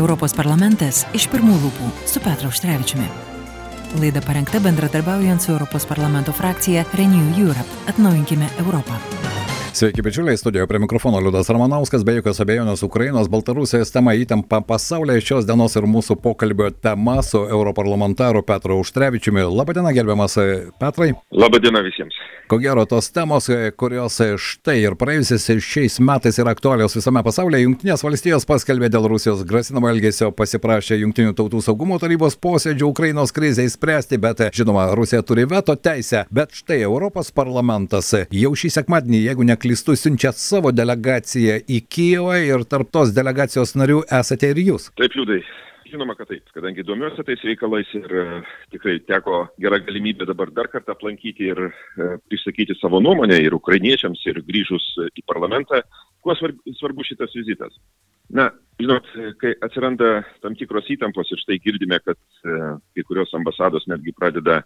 Europos parlamentas iš pirmų lūpų su Petru Užtrevičiumi. Laida parengta bendradarbiaujant su Europos parlamento frakcija Renew Europe. Atnaujinkime Europą. Sveiki, bičiuliai, studijoje prie mikrofono Liudas Ramanauskas, be jokios abejonės Ukrainos, Baltarusijos tema įtampa pasaulyje šios dienos ir mūsų pokalbio tema su europarlamentaru Petru Užtrevičiumi. Labadiena, gerbiamas Petrai. Labadiena visiems. Ko gero, tos temos, kurios štai ir praėjusiais šiais metais yra aktualios visame pasaulyje, Junktinės valstijos paskelbė dėl Rusijos grasinamo elgesio, pasiprašė Junktinių tautų saugumo tarybos posėdžių Ukrainos krizai spręsti, bet žinoma, Rusija turi veto teisę, bet štai Europos parlamentas jau šį sekmadienį, jeigu ne neklystu, siunčiat savo delegaciją į Kyivą ir tarp tos delegacijos narių esate ir jūs. Taip, liūdai. Žinoma, kad taip, kadangi domiuosi tais reikalais ir uh, tikrai teko gerą galimybę dabar dar kartą aplankyti ir uh, išsakyti savo nuomonę ir ukrainiečiams, ir grįžus į parlamentą, kuo svarb, svarbu šitas vizitas. Na, žinot, kai atsiranda tam tikros įtampos ir štai girdime, kad kai kurios ambasados netgi pradeda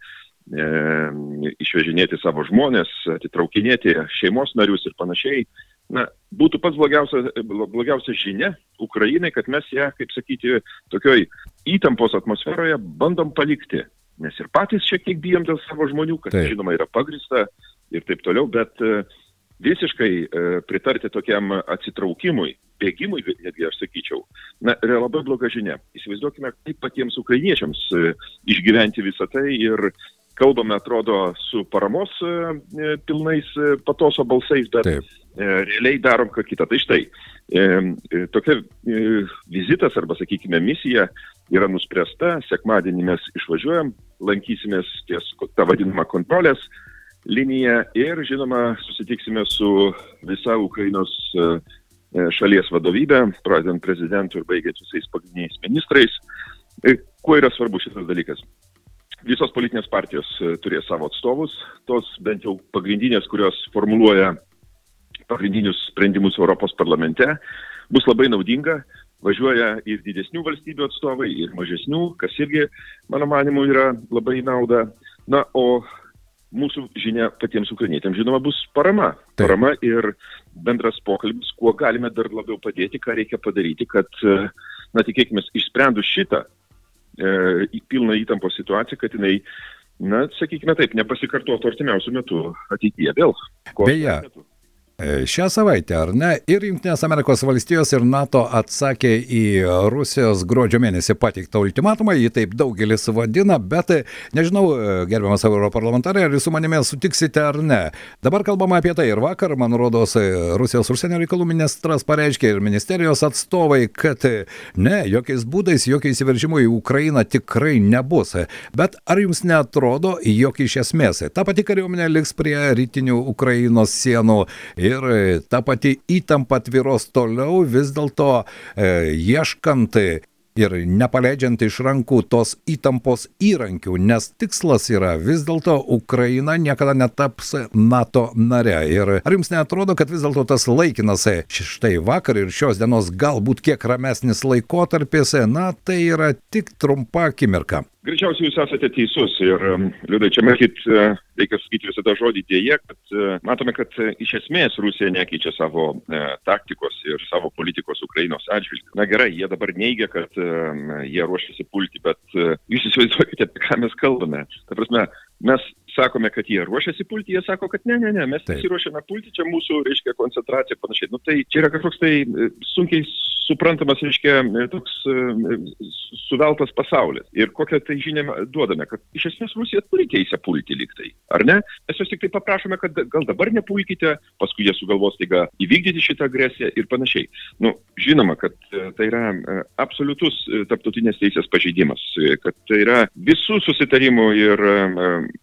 e, išvežinėti savo žmonės, atitraukinėti šeimos narius ir panašiai. Na, būtų pats blogiausia, blogiausia žinia Ukrainai, kad mes ją, kaip sakyti, tokioj įtampos atmosferoje bandom palikti. Nes ir patys šiek tiek bijom dėl savo žmonių, kas taip. žinoma yra pagrista ir taip toliau, bet e, visiškai e, pritarti tokiam atsitraukimui, bėgimui, netgi aš sakyčiau, na, yra labai bloga žinia. Įsivaizduokime, kaip patiems ukrainiečiams e, išgyventi visą tai ir kalbame, atrodo, su paramos e, e, pilnais e, patoso balsais, bet Taip. realiai darom ką kitą. Tai štai, tokia vizitas arba, sakykime, misija yra nuspręsta, sekmadienį mes išvažiuojam, lankysimės ties tą vadinamą kontrolės liniją ir, žinoma, susitiksime su visa Ukrainos šalies vadovybė, pradedant prezidentų ir baigiant visais pagrindiniais ministrais. Kuo yra svarbus šitas dalykas? Visos politinės partijos e, turės savo atstovus, tos bent jau pagrindinės, kurios formuluoja pagrindinius sprendimus Europos parlamente, bus labai naudinga. Važiuoja ir didesnių valstybių atstovai, ir mažesnių, kas irgi, mano manimu, yra labai nauda. Na, o mūsų žinia patiems ukrainietėms, žinoma, bus parama. Taip. Parama ir bendras pokalbis, kuo galime dar labiau padėti, ką reikia padaryti, kad, e, na, tikėkime, išsprendus šitą e, pilną įtampos situaciją, kad jinai, na, sakykime taip, nepasikartotų artimiausių metų ateityje vėl. Beje, metu. E, šią savaitę, ar ne, ir Junktinės Amerikos valstijos ir NATO atsakė į Rusijos gruodžio mėnesį pateiktą ultimatumą, jį taip daugelis vadina, bet nežinau, e, gerbiamas europarlamentarai, ar jūs su manimi sutiksite ar ne. Dabar kalbama apie tai ir vakar, man rodos, e, Rusijos užsienio reikalų ministras pareiškė ir ministerijos atstovai, kad ne, jokiais būdais, jokio įsiveržimo į Ukrainą tikrai nebus. Bet ar jums netrodo, jog iš esmės ta pati kariuomenė liks prie rytinių Ukrainos sienų? Ir e, ta pati įtampa tviros toliau vis dėlto e, ieškant ir nepaleidžiant iš rankų tos įtampos įrankių, nes tikslas yra vis dėlto Ukraina niekada netaps NATO nare. Ir ar jums netrodo, kad vis dėlto tas laikinas štai vakar ir šios dienos galbūt kiek ramesnis laikotarpis, na tai yra tik trumpa akimirka? Greičiausiai jūs esate teisus ir, um, liūdai, čia matyt, e, reikia sakyti visada žodį dėje, kad e, matome, kad e, iš esmės Rusija nekeičia savo taktikos ir savo politikos Ukrainos atžvilgių. Na gerai, jie dabar neigia, kad jie ruošiasi pulti, bet jūs įsivaizduokite, apie ką mes kalbame. Ta prasme, mes sakome, kad jie ruošiasi pulti, jie sako, kad ne, ne, ne, mes nesiruošiame pulti, čia mūsų, reiškia, koncentracija ir panašiai. Nu, tai čia yra kažkoks tai sunkiai suprantamas, reiškia, e, toks e, suveltas pasaulis. Ir kokią tai žinią duodame, kad iš esmės Rusija turi teisę pulti liktai, ar ne? Mes vis tik tai paprašome, kad gal dabar nepulkite, paskui jie sugalvos taiga įvykdyti šitą agresiją ir panašiai. Nu, žinoma, kad tai yra absoliutus tarptautinės teisės pažeidimas, kad tai yra visų susitarimų ir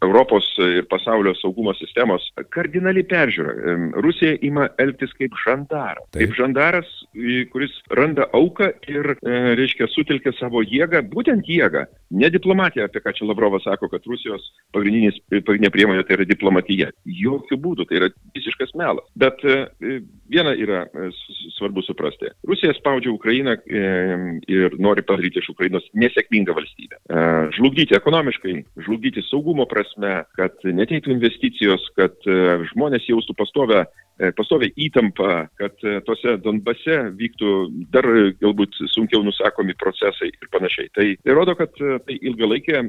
Europos ir pasaulio saugumo sistemos kardinali peržiūra. Rusija ima elgtis kaip žandaras. Kaip žandaras, kuris randa auką ir, e, reiškia, sutelkia savo jėgą, būtent jėgą, ne diplomatiją, apie ką čia Lavrovas sako, kad Rusijos pagrindinė priemonė tai yra diplomatija. Jokių būdų, tai yra visiškas melas. Bet e, viena yra e, svarbu suprasti. Rusija spaudžia Ukrainą ir nori padaryti iš Ukrainos nesėkmingą valstybę. Žlugdyti ekonomiškai, žlugdyti saugumo prasme, kad neteitų investicijos, kad e, žmonės jaustų pastovę pastoviai įtampa, kad tose Donbase vyktų dar galbūt sunkiau nusakomi procesai ir panašiai. Tai, tai rodo, kad tai ilgalaikė,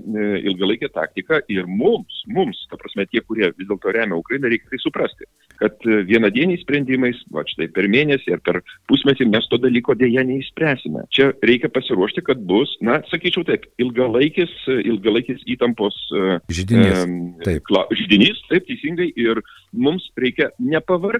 ilgalaikė taktika ir mums, mums, ta prasme, tie, kurie vis dėlto remia Ukrainą, reikia tai suprasti, kad vienadieniais sprendimais, va štai per mėnesį ar per pusmetį mes to dalyko dėja neįspręsime. Čia reikia pasiruošti, kad bus, na, sakyčiau taip, ilgalaikis, ilgalaikis įtampos žydinys. Taip. Kla, žydinys, taip teisingai, ir mums reikia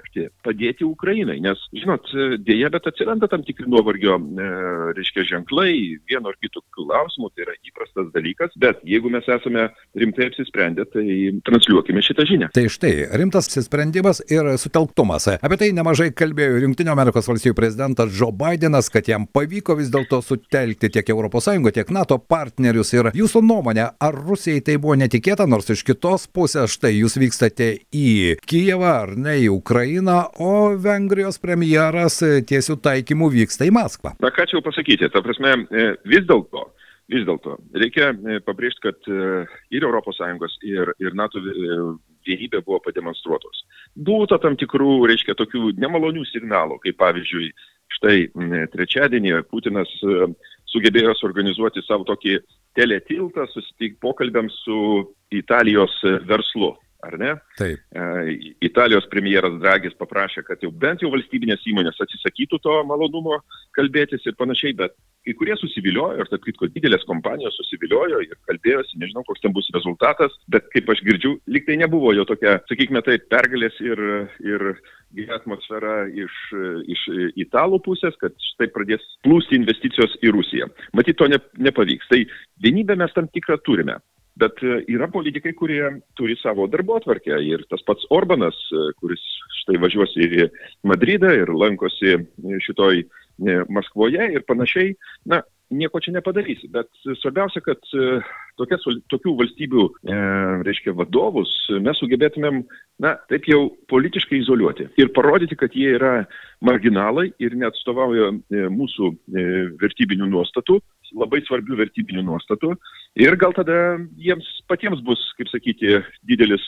nepavarkti, padėti Ukrainai, nes, žinot, dėja, bet atsiranda tam tikri nuovargio, e, reiškia, ženklai, vieno ar kito klausimų, tai yra įprastas dalykas, bet jeigu mes esame rimtai apsisprendę, tai transliuokime šitą žinią. Tai štai, rimtas apsisprendimas ir sutelktumas. Apie tai nemažai kalbėjo Junktinio Amerikos valstybių prezidentas Joe Bidenas, kad jam pavyko vis dėlto sutelkti tiek ES, tiek NATO partnerius. Ir jūsų nuomonė, ar Rusijai tai buvo netikėta, nors iš kitos pusės štai jūs vykstate į Kijevą ar ne į Ukrainą, o Vengrijos premjeras tiesių taikymų vyksta į Maskvą. Na ką čia jau pasakyti, ta prasme, e, vis dėlto vis dėlto reikia e, pabrėžti, kad e, ir ES, ir, ir NATO vienybė buvo pademonstruotos. Būtų tam tikrų, reiškia, tokių nemalonių signalų, kaip pavyzdžiui, štai trečiadienį Putinas sugebėjo suorganizuoti savo tokį teletiltą, susitikti pokalbėms su Italijos verslu ar ne? Taip. E, Italijos premjeras Dragis paprašė, kad jau bent jau valstybinės įmonės atsisakytų to malonumo kalbėtis ir panašiai, bet kai kurie susiviliojo ir, tarp kitko, didelės kompanijos susiviliojo ir kalbėjosi, nežinau, koks ten bus rezultatas, bet kaip aš girdžiu, liktai nebuvo jo tokia, sakykime, tai pergalės ir, ir gera atmosfera iš, iš italų pusės, kad štai pradės plūsti investicijos į Rusiją. Matyt, to ne, nepavyks. Tai vienybę mes tam tikrą turime. Bet e, yra politikai, kurie turi savo darbo atvarkę ir tas pats Orbanas, e, kuris štai važiuosi į Madridą ir lankosi šitoj e, Maskvoje ir panašiai, na, nieko čia nepadarysi. Bet svarbiausia, kad tokias, tokių valstybių, e, reiškia, vadovus mes sugebėtumėm, na, taip jau politiškai izoliuoti ir parodyti, kad jie yra marginalai ir neatstovauja mūsų vertybinių nuostatų, labai svarbių vertybinių nuostatų. Ir gal tada jiems patiems bus, kaip sakyti, didelis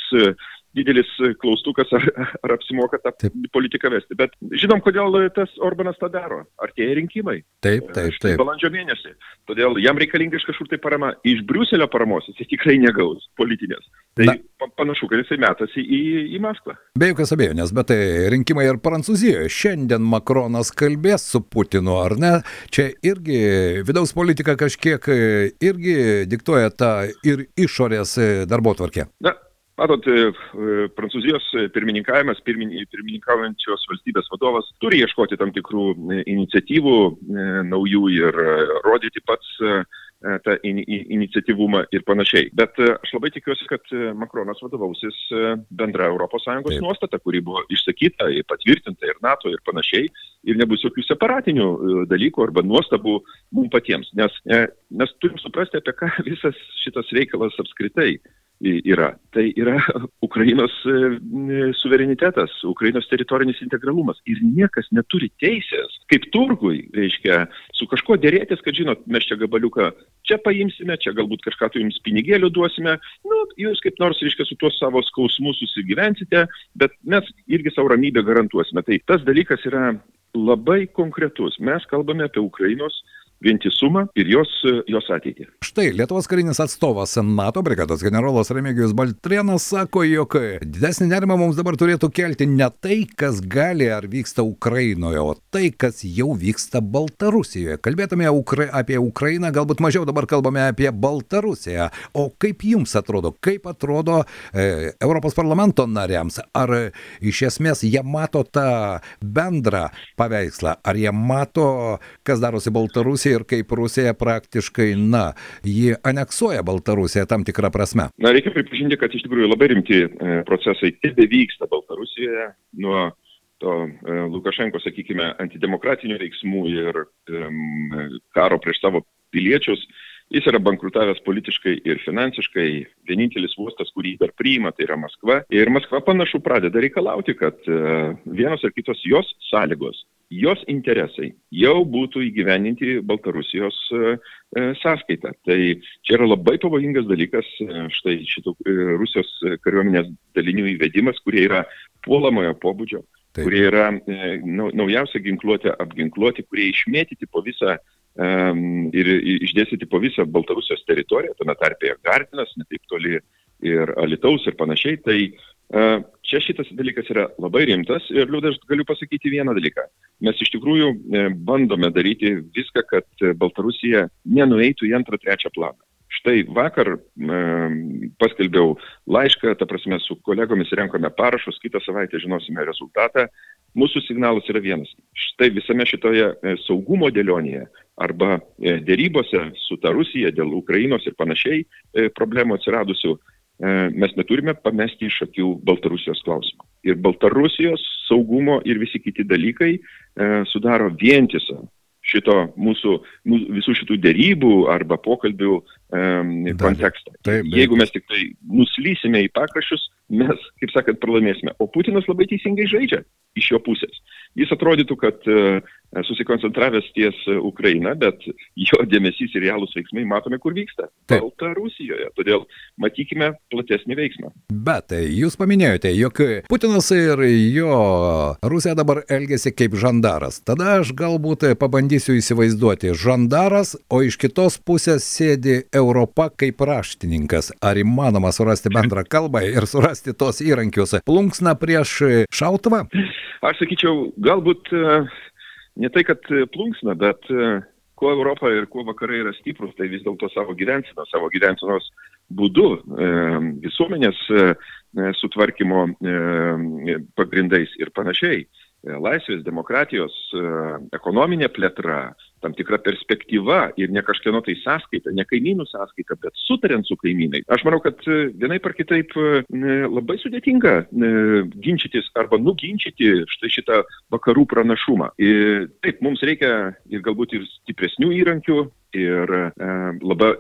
didelis klaustukas, ar, ar apsimoka tą taip. politiką vesti. Bet žinom, kodėl tas Orbanas tą daro. Artėja rinkimai. Taip, taip, taip. Balandžio mėnesį. Todėl jam reikalinga iš kažkur tai parama. Iš Briuselio paramos jis tikrai negaus politinės. Tai Na. panašu, kad jisai metasi į, į Maskvą. Be jokios abejonės, bet tai rinkimai ir Prancūzijoje. Šiandien Makronas kalbės su Putinu, ar ne? Čia irgi vidaus politika kažkiek irgi diktuoja tą ir išorės darbo tvarkę. Na, Matot, e, e, Prancūzijos pirmininkavimas, pirmin, pirmininkaujančios valstybės vadovas turi ieškoti tam tikrų e, iniciatyvų naujų ir rodyti pats tą in, in, iniciatyvumą ir panašiai. Bet aš labai tikiuosi, kad Makronas vadovausis bendra ES nuostata, kuri buvo išsakyta, patvirtinta ir NATO ir panašiai, ir nebus jokių separatinių dalykų arba nuostabų mums patiems. Nes mes turim suprasti, apie ką visas šitas reikalas apskritai yra. Tai yra Ukrainos e, suverenitetas, Ukrainos teritorinis integralumas. Ir niekas neturi teisės, kaip turgui, reiškia, su kažkuo dėrėtis, kad žinot, mes čia gabaliuką čia paimsime, čia galbūt kažką tu jums pinigėlių duosime, nu, jūs kaip nors, reiškia, su tuo savo skausmu susigyvensite, bet mes irgi savo ramybę garantuosime. Tai tas dalykas yra labai konkretus. Mes kalbame apie Ukrainos vientisumą ir jos, jos ateitį. Štai Lietuvos karinis atstovas NATO brigados generolas Remigijus Baltrienas sako, jog didesnį nerimą mums dabar turėtų kelti ne tai, kas gali ar vyksta Ukrainoje, o tai, kas jau vyksta Baltarusijoje. Kalbėtume Ukra apie Ukrainą, galbūt mažiau dabar kalbame apie Baltarusiją. O kaip jums atrodo, kaip atrodo e, Europos parlamento nariams? Ar e, iš esmės jie mato tą bendrą paveikslą, ar jie mato, kas darosi Baltarusijoje? Ir kaip Rusija praktiškai, na, ji aneksuoja Baltarusiją tam tikrą prasme. Na, reikia pripažinti, kad iš tikrųjų labai rimti e, procesai tebe vyksta Baltarusijoje nuo to e, Lukašenko, sakykime, antidemokratinių veiksmų ir karo prieš savo piliečius. Jis yra bankrutavęs politiškai ir finansiškai. Vienintelis uostas, kurį dar priima, tai yra Maskva. Ir Maskva panašu pradeda reikalauti, kad uh, vienos ar kitos jos sąlygos jos interesai jau būtų įgyveninti Baltarusijos e, e, sąskaitą. Tai čia yra labai pavojingas dalykas, e, štai šitų Rusijos kariuomenės dalinių įvedimas, kurie yra puolamojo pobūdžio, Taip. kurie yra naujausia ginkluotė apginkluoti, kurie išmėtyti po visą ir išdėstyti po visą Baltarusijos teritoriją, tame tarpėje Gardinas, netaip toli ir Alitaus ir panašiai. Tai uh, čia šitas dalykas yra labai rimtas ir liūdai aš galiu pasakyti vieną dalyką. Mes iš tikrųjų e, bandome daryti viską, kad Baltarusija nenueitų į antrą, trečią planą. Štai vakar e, paskelbiau laišką, ta prasme, su kolegomis renkame parašus, kitą savaitę žinosime rezultatą. Mūsų signalas yra vienas. Štai visame šitoje e, saugumo dėlionėje arba e, dėrybose su ta Rusija dėl Ukrainos ir panašiai e, problemų atsiradusių, e, mes neturime pamesti iš akių Baltarusijos klausimą. Ir Baltarusijos saugumo ir visi kiti dalykai e, sudaro vientisą šito mūsų, mūsų visų šitų dėrybų arba pokalbių um, kontekstą. Taip, taip. Jeigu mes tik tai nuslysime į pakraščius, mes, kaip sakant, pralaimėsime. O Putinas labai teisingai žaidžia iš jo pusės. Jis atrodytų, kad uh, susikoncentravęs ties Ukraina, bet jo dėmesys ir realūs veiksmai matome, kur vyksta. Baltarusijoje. Todėl matykime platesnį veiksmą. Bet tai jūs paminėjote, jog Putinas ir jo Rusija dabar elgesi kaip žandaras. Tada aš galbūt pabandysiu įsivaizduoti. Žandaras, o iš kitos pusės sėdi Europa kaip raštininkas. Ar įmanoma surasti bendrą kalbą ir surasti tos įrankius? Plunksna prieš šautuvą? Aš sakyčiau, galbūt e, ne tai, kad plunksna, bet e, kuo Europa ir kuo vakarai yra stiprus, tai vis dėlto savo gyvensenos, savo gyvensenos būdu, e, visuomenės sutvarkymo pagrindais ir panašiai. E, laisvės, demokratijos, e, ekonominė plėtra, tam tikra perspektyva ir ne kažkieno tai sąskaita, ne kaimynų sąskaita, bet sutariant su kaimynai. Aš manau, kad e, vienai par kitaip labai sudėtinga ginčytis arba nuginčyti štai šitą vakarų pranašumą. Ir taip, mums reikia ir galbūt ir stipresnių įrankių, ir e, labai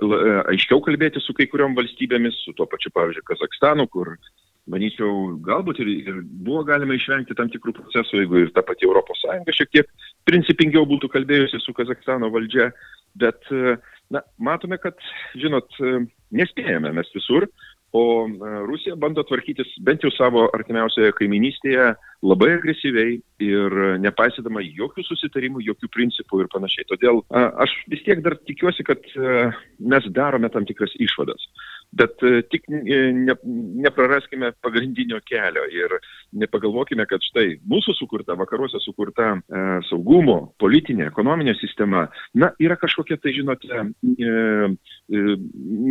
aiškiau kalbėti su kai kuriuom valstybėmis, su tuo pačiu, pavyzdžiui, Kazakstanu, kur manyčiau, galbūt ir, ir buvo galima išvengti tam tikrų procesų, jeigu ir ta pati ES šiek tiek principingiau būtų kalbėjusi su Kazakstano valdžia, bet, na, matome, kad, žinot, nespėjame mes visur, o Rusija bando tvarkytis bent jau savo artimiausioje kaiminystėje labai agresyviai ir nepaisydama jokių susitarimų, jokių principų ir panašiai. Todėl aš vis tiek dar tikiuosi, kad mes darome tam tikras išvadas bet e, tik e, ne, nepraraskime pagrindinio kelio ir nepagalvokime, kad štai mūsų sukurta, vakaruose sukurta e, saugumo, politinė, ekonominė sistema, na, yra kažkokia tai, žinote, e, e,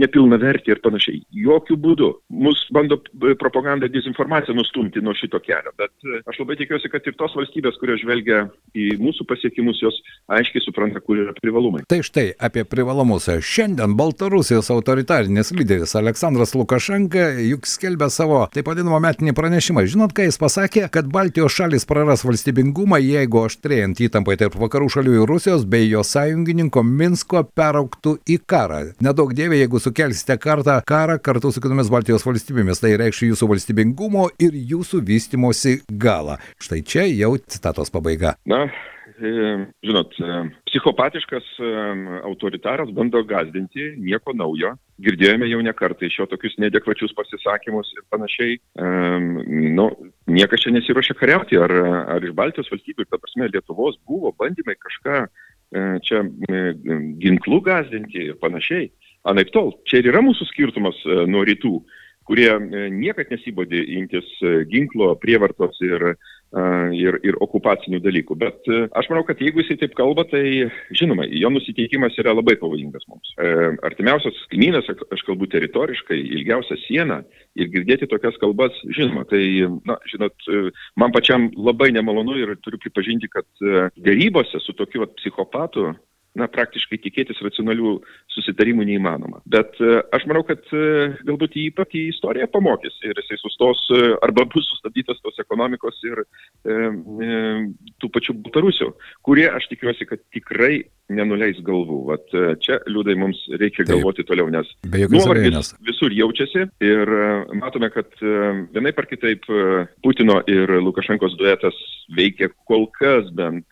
nepilna vertė ir panašiai. Jokių būdų. Mus bando propaganda ir dezinformacija nustumti nuo šito kelio, bet e, aš labai tikiuosi, kad ir tos valstybės, kurios žvelgia į mūsų pasiekimus, jos aiškiai supranta, kur yra privalumai. Tai štai apie privalumus. Šiandien Baltarusijos autoritarinis lyderis prezidentas Aleksandras Lukašenka juk skelbė savo taip vadinamą metinį pranešimą. Žinot, ką jis pasakė? Kad Baltijos šalis praras valstybingumą, jeigu aštrėjant įtampai tarp vakarų šalių ir Rusijos bei jo sąjungininko Minsko perauktų į karą. Nedaug dievė, jeigu sukelsite kartą karą kartu su kitomis Baltijos valstybėmis, tai reikš jūsų valstybingumo ir jūsų vystimosi galą. Štai čia jau citatos pabaiga. Na, žinot, e, psichopatiškas e, autoritaras bando gazdinti, nieko naujo. Girdėjome jau ne kartą iš jo tokius nedekvačius pasisakymus ir panašiai. Nu, niekas čia nesiuošia kariauti, ar, ar iš Baltijos valstybių, ta prasme, Lietuvos buvo bandymai kažką čia ginklų gazdinti ir panašiai. Anaip tol, čia ir yra mūsų skirtumas nuo rytų kurie niekad nesibodė imtis ginklo, prievartos ir ir, ir okupacinių dalykų. Bet e, aš manau, kad jeigu jisai taip kalba, tai žinoma, jo nusiteikimas yra labai pavojingas mums. E, artimiausias kaimynas, aš kalbu teritoriškai, ilgiausia siena ir girdėti tokias kalbas, žinoma, tai, na, žinot, e, man pačiam labai nemalonu ir turiu pripažinti, kad dėrybose su tokiu vat, psichopatu na, praktiškai tikėtis racionalių susitarimų neįmanoma. Bet e, aš manau, kad e, galbūt jį pati istorija pamokys ir jisai sustos e, arba bus sustabdytas tos ekonomikos ir e, e, tų pačių Baltarusių, kurie aš tikiuosi, kad tikrai nenuleis galvų. Vat čia, liūdai, mums reikia Taip. galvoti toliau, nes nuovargis visur jaučiasi ir matome, kad vienaip ar kitaip Putino ir Lukašenkos duetas veikia kol kas bent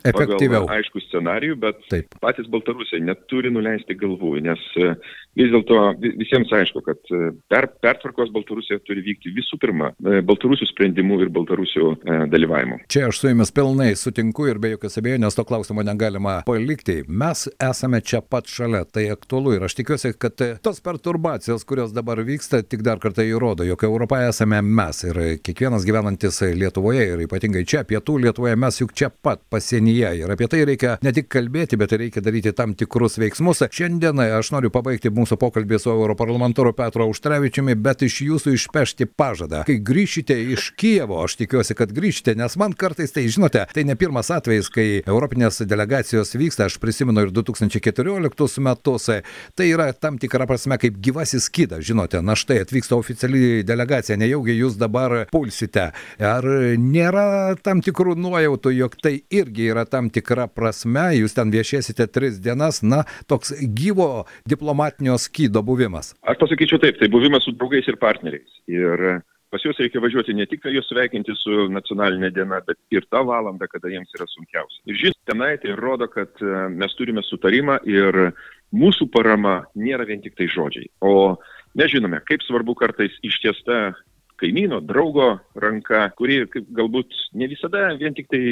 Efektyviau. pagal aišku scenarijų, bet Taip. Patys Baltarusiai neturi nuleisti galvų, nes e, vis dėlto vi- visiems aišku, kad e, per, pertvarkos Baltarusija turi vykti visų pirma e, Baltarusių sprendimų ir Baltarusių dalyvavimu. Čia aš su jumis pilnai sutinku ir be jokios abejonės to klausimo negalima palikti. Mes esame čia pat šalia, tai aktualu ir aš tikiuosi, kad tos perturbacijos, kurios dabar vyksta, tik dar kartą įrodo, jog Europa esame mes ir kiekvienas gyvenantis Lietuvoje ir ypatingai čia, pietų Lietuvoje, mes juk čia pat pasienyje ir apie tai reikia ne tik kalbėti, bet ir reikia daryti tam tikrus veiksmus. Šiandien aš noriu pabaigti mūsų pokalbį su europarlamentaru Petro Auštrevičiumi, bet iš jūsų išpešti pažadą. Kai grįšite iš Kijevo, aš tikiuosi, kad grįžite, nes man kartais tai, žinote, tai ne pirmas atvejis, kai Europinės delegacijos vyksta, aš prisimenu ir 2014 metus, tai yra tam tikra prasme kaip gyvasis skydas, žinote, na štai atvyksta oficiali delegacija, nejaugi jūs dabar pulsite. Ar nėra tam tikrų nuojautų, jog tai irgi yra tam tikra prasme, jūs ten viešėsite tris dienas, na, toks gyvo diplomatinio skydo buvimas? Aš pasakyčiau taip, tai buvimas su draugais ir partneriais. Ir pas juos reikia važiuoti ne tik juos sveikinti su nacionalinė diena, bet ir tą valandą, kada jiems yra sunkiausia. Ir žinot, tenai tai rodo, kad e, mes turime sutarimą ir mūsų parama nėra vien tik tai žodžiai. O mes žinome, kaip svarbu kartais ištiesta kaimyno, draugo ranka, kuri galbūt ne visada vien tik tai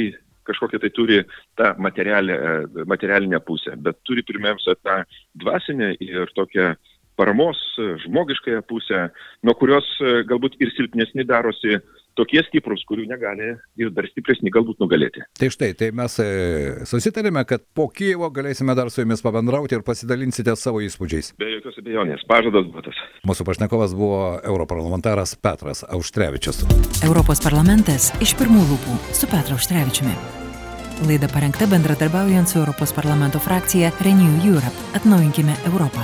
kažkokią tai turi tą materialinę, e, materialinę pusę, bet turi pirmiausia tą dvasinę ir tokią paramos e, žmogiškąją pusę, nuo kurios e, galbūt ir silpnesni darosi tokie stiprus, kurių negali ir dar stipresni galbūt nugalėti. Tai štai, tai mes e, susitarėme, kad po Kievo galėsime dar su jumis pabendrauti ir pasidalinsite savo įspūdžiais. Be jokios abejonės, pažadas duotas. Mūsų pašnekovas buvo europarlamentaras Petras Auštrevičius. Europos parlamentas iš pirmų lūpų su Petru Užtrevičiumi. Laida parengta bendradarbiaujant su Europos parlamento frakcija Renew Europe. Atnaujinkime Europą.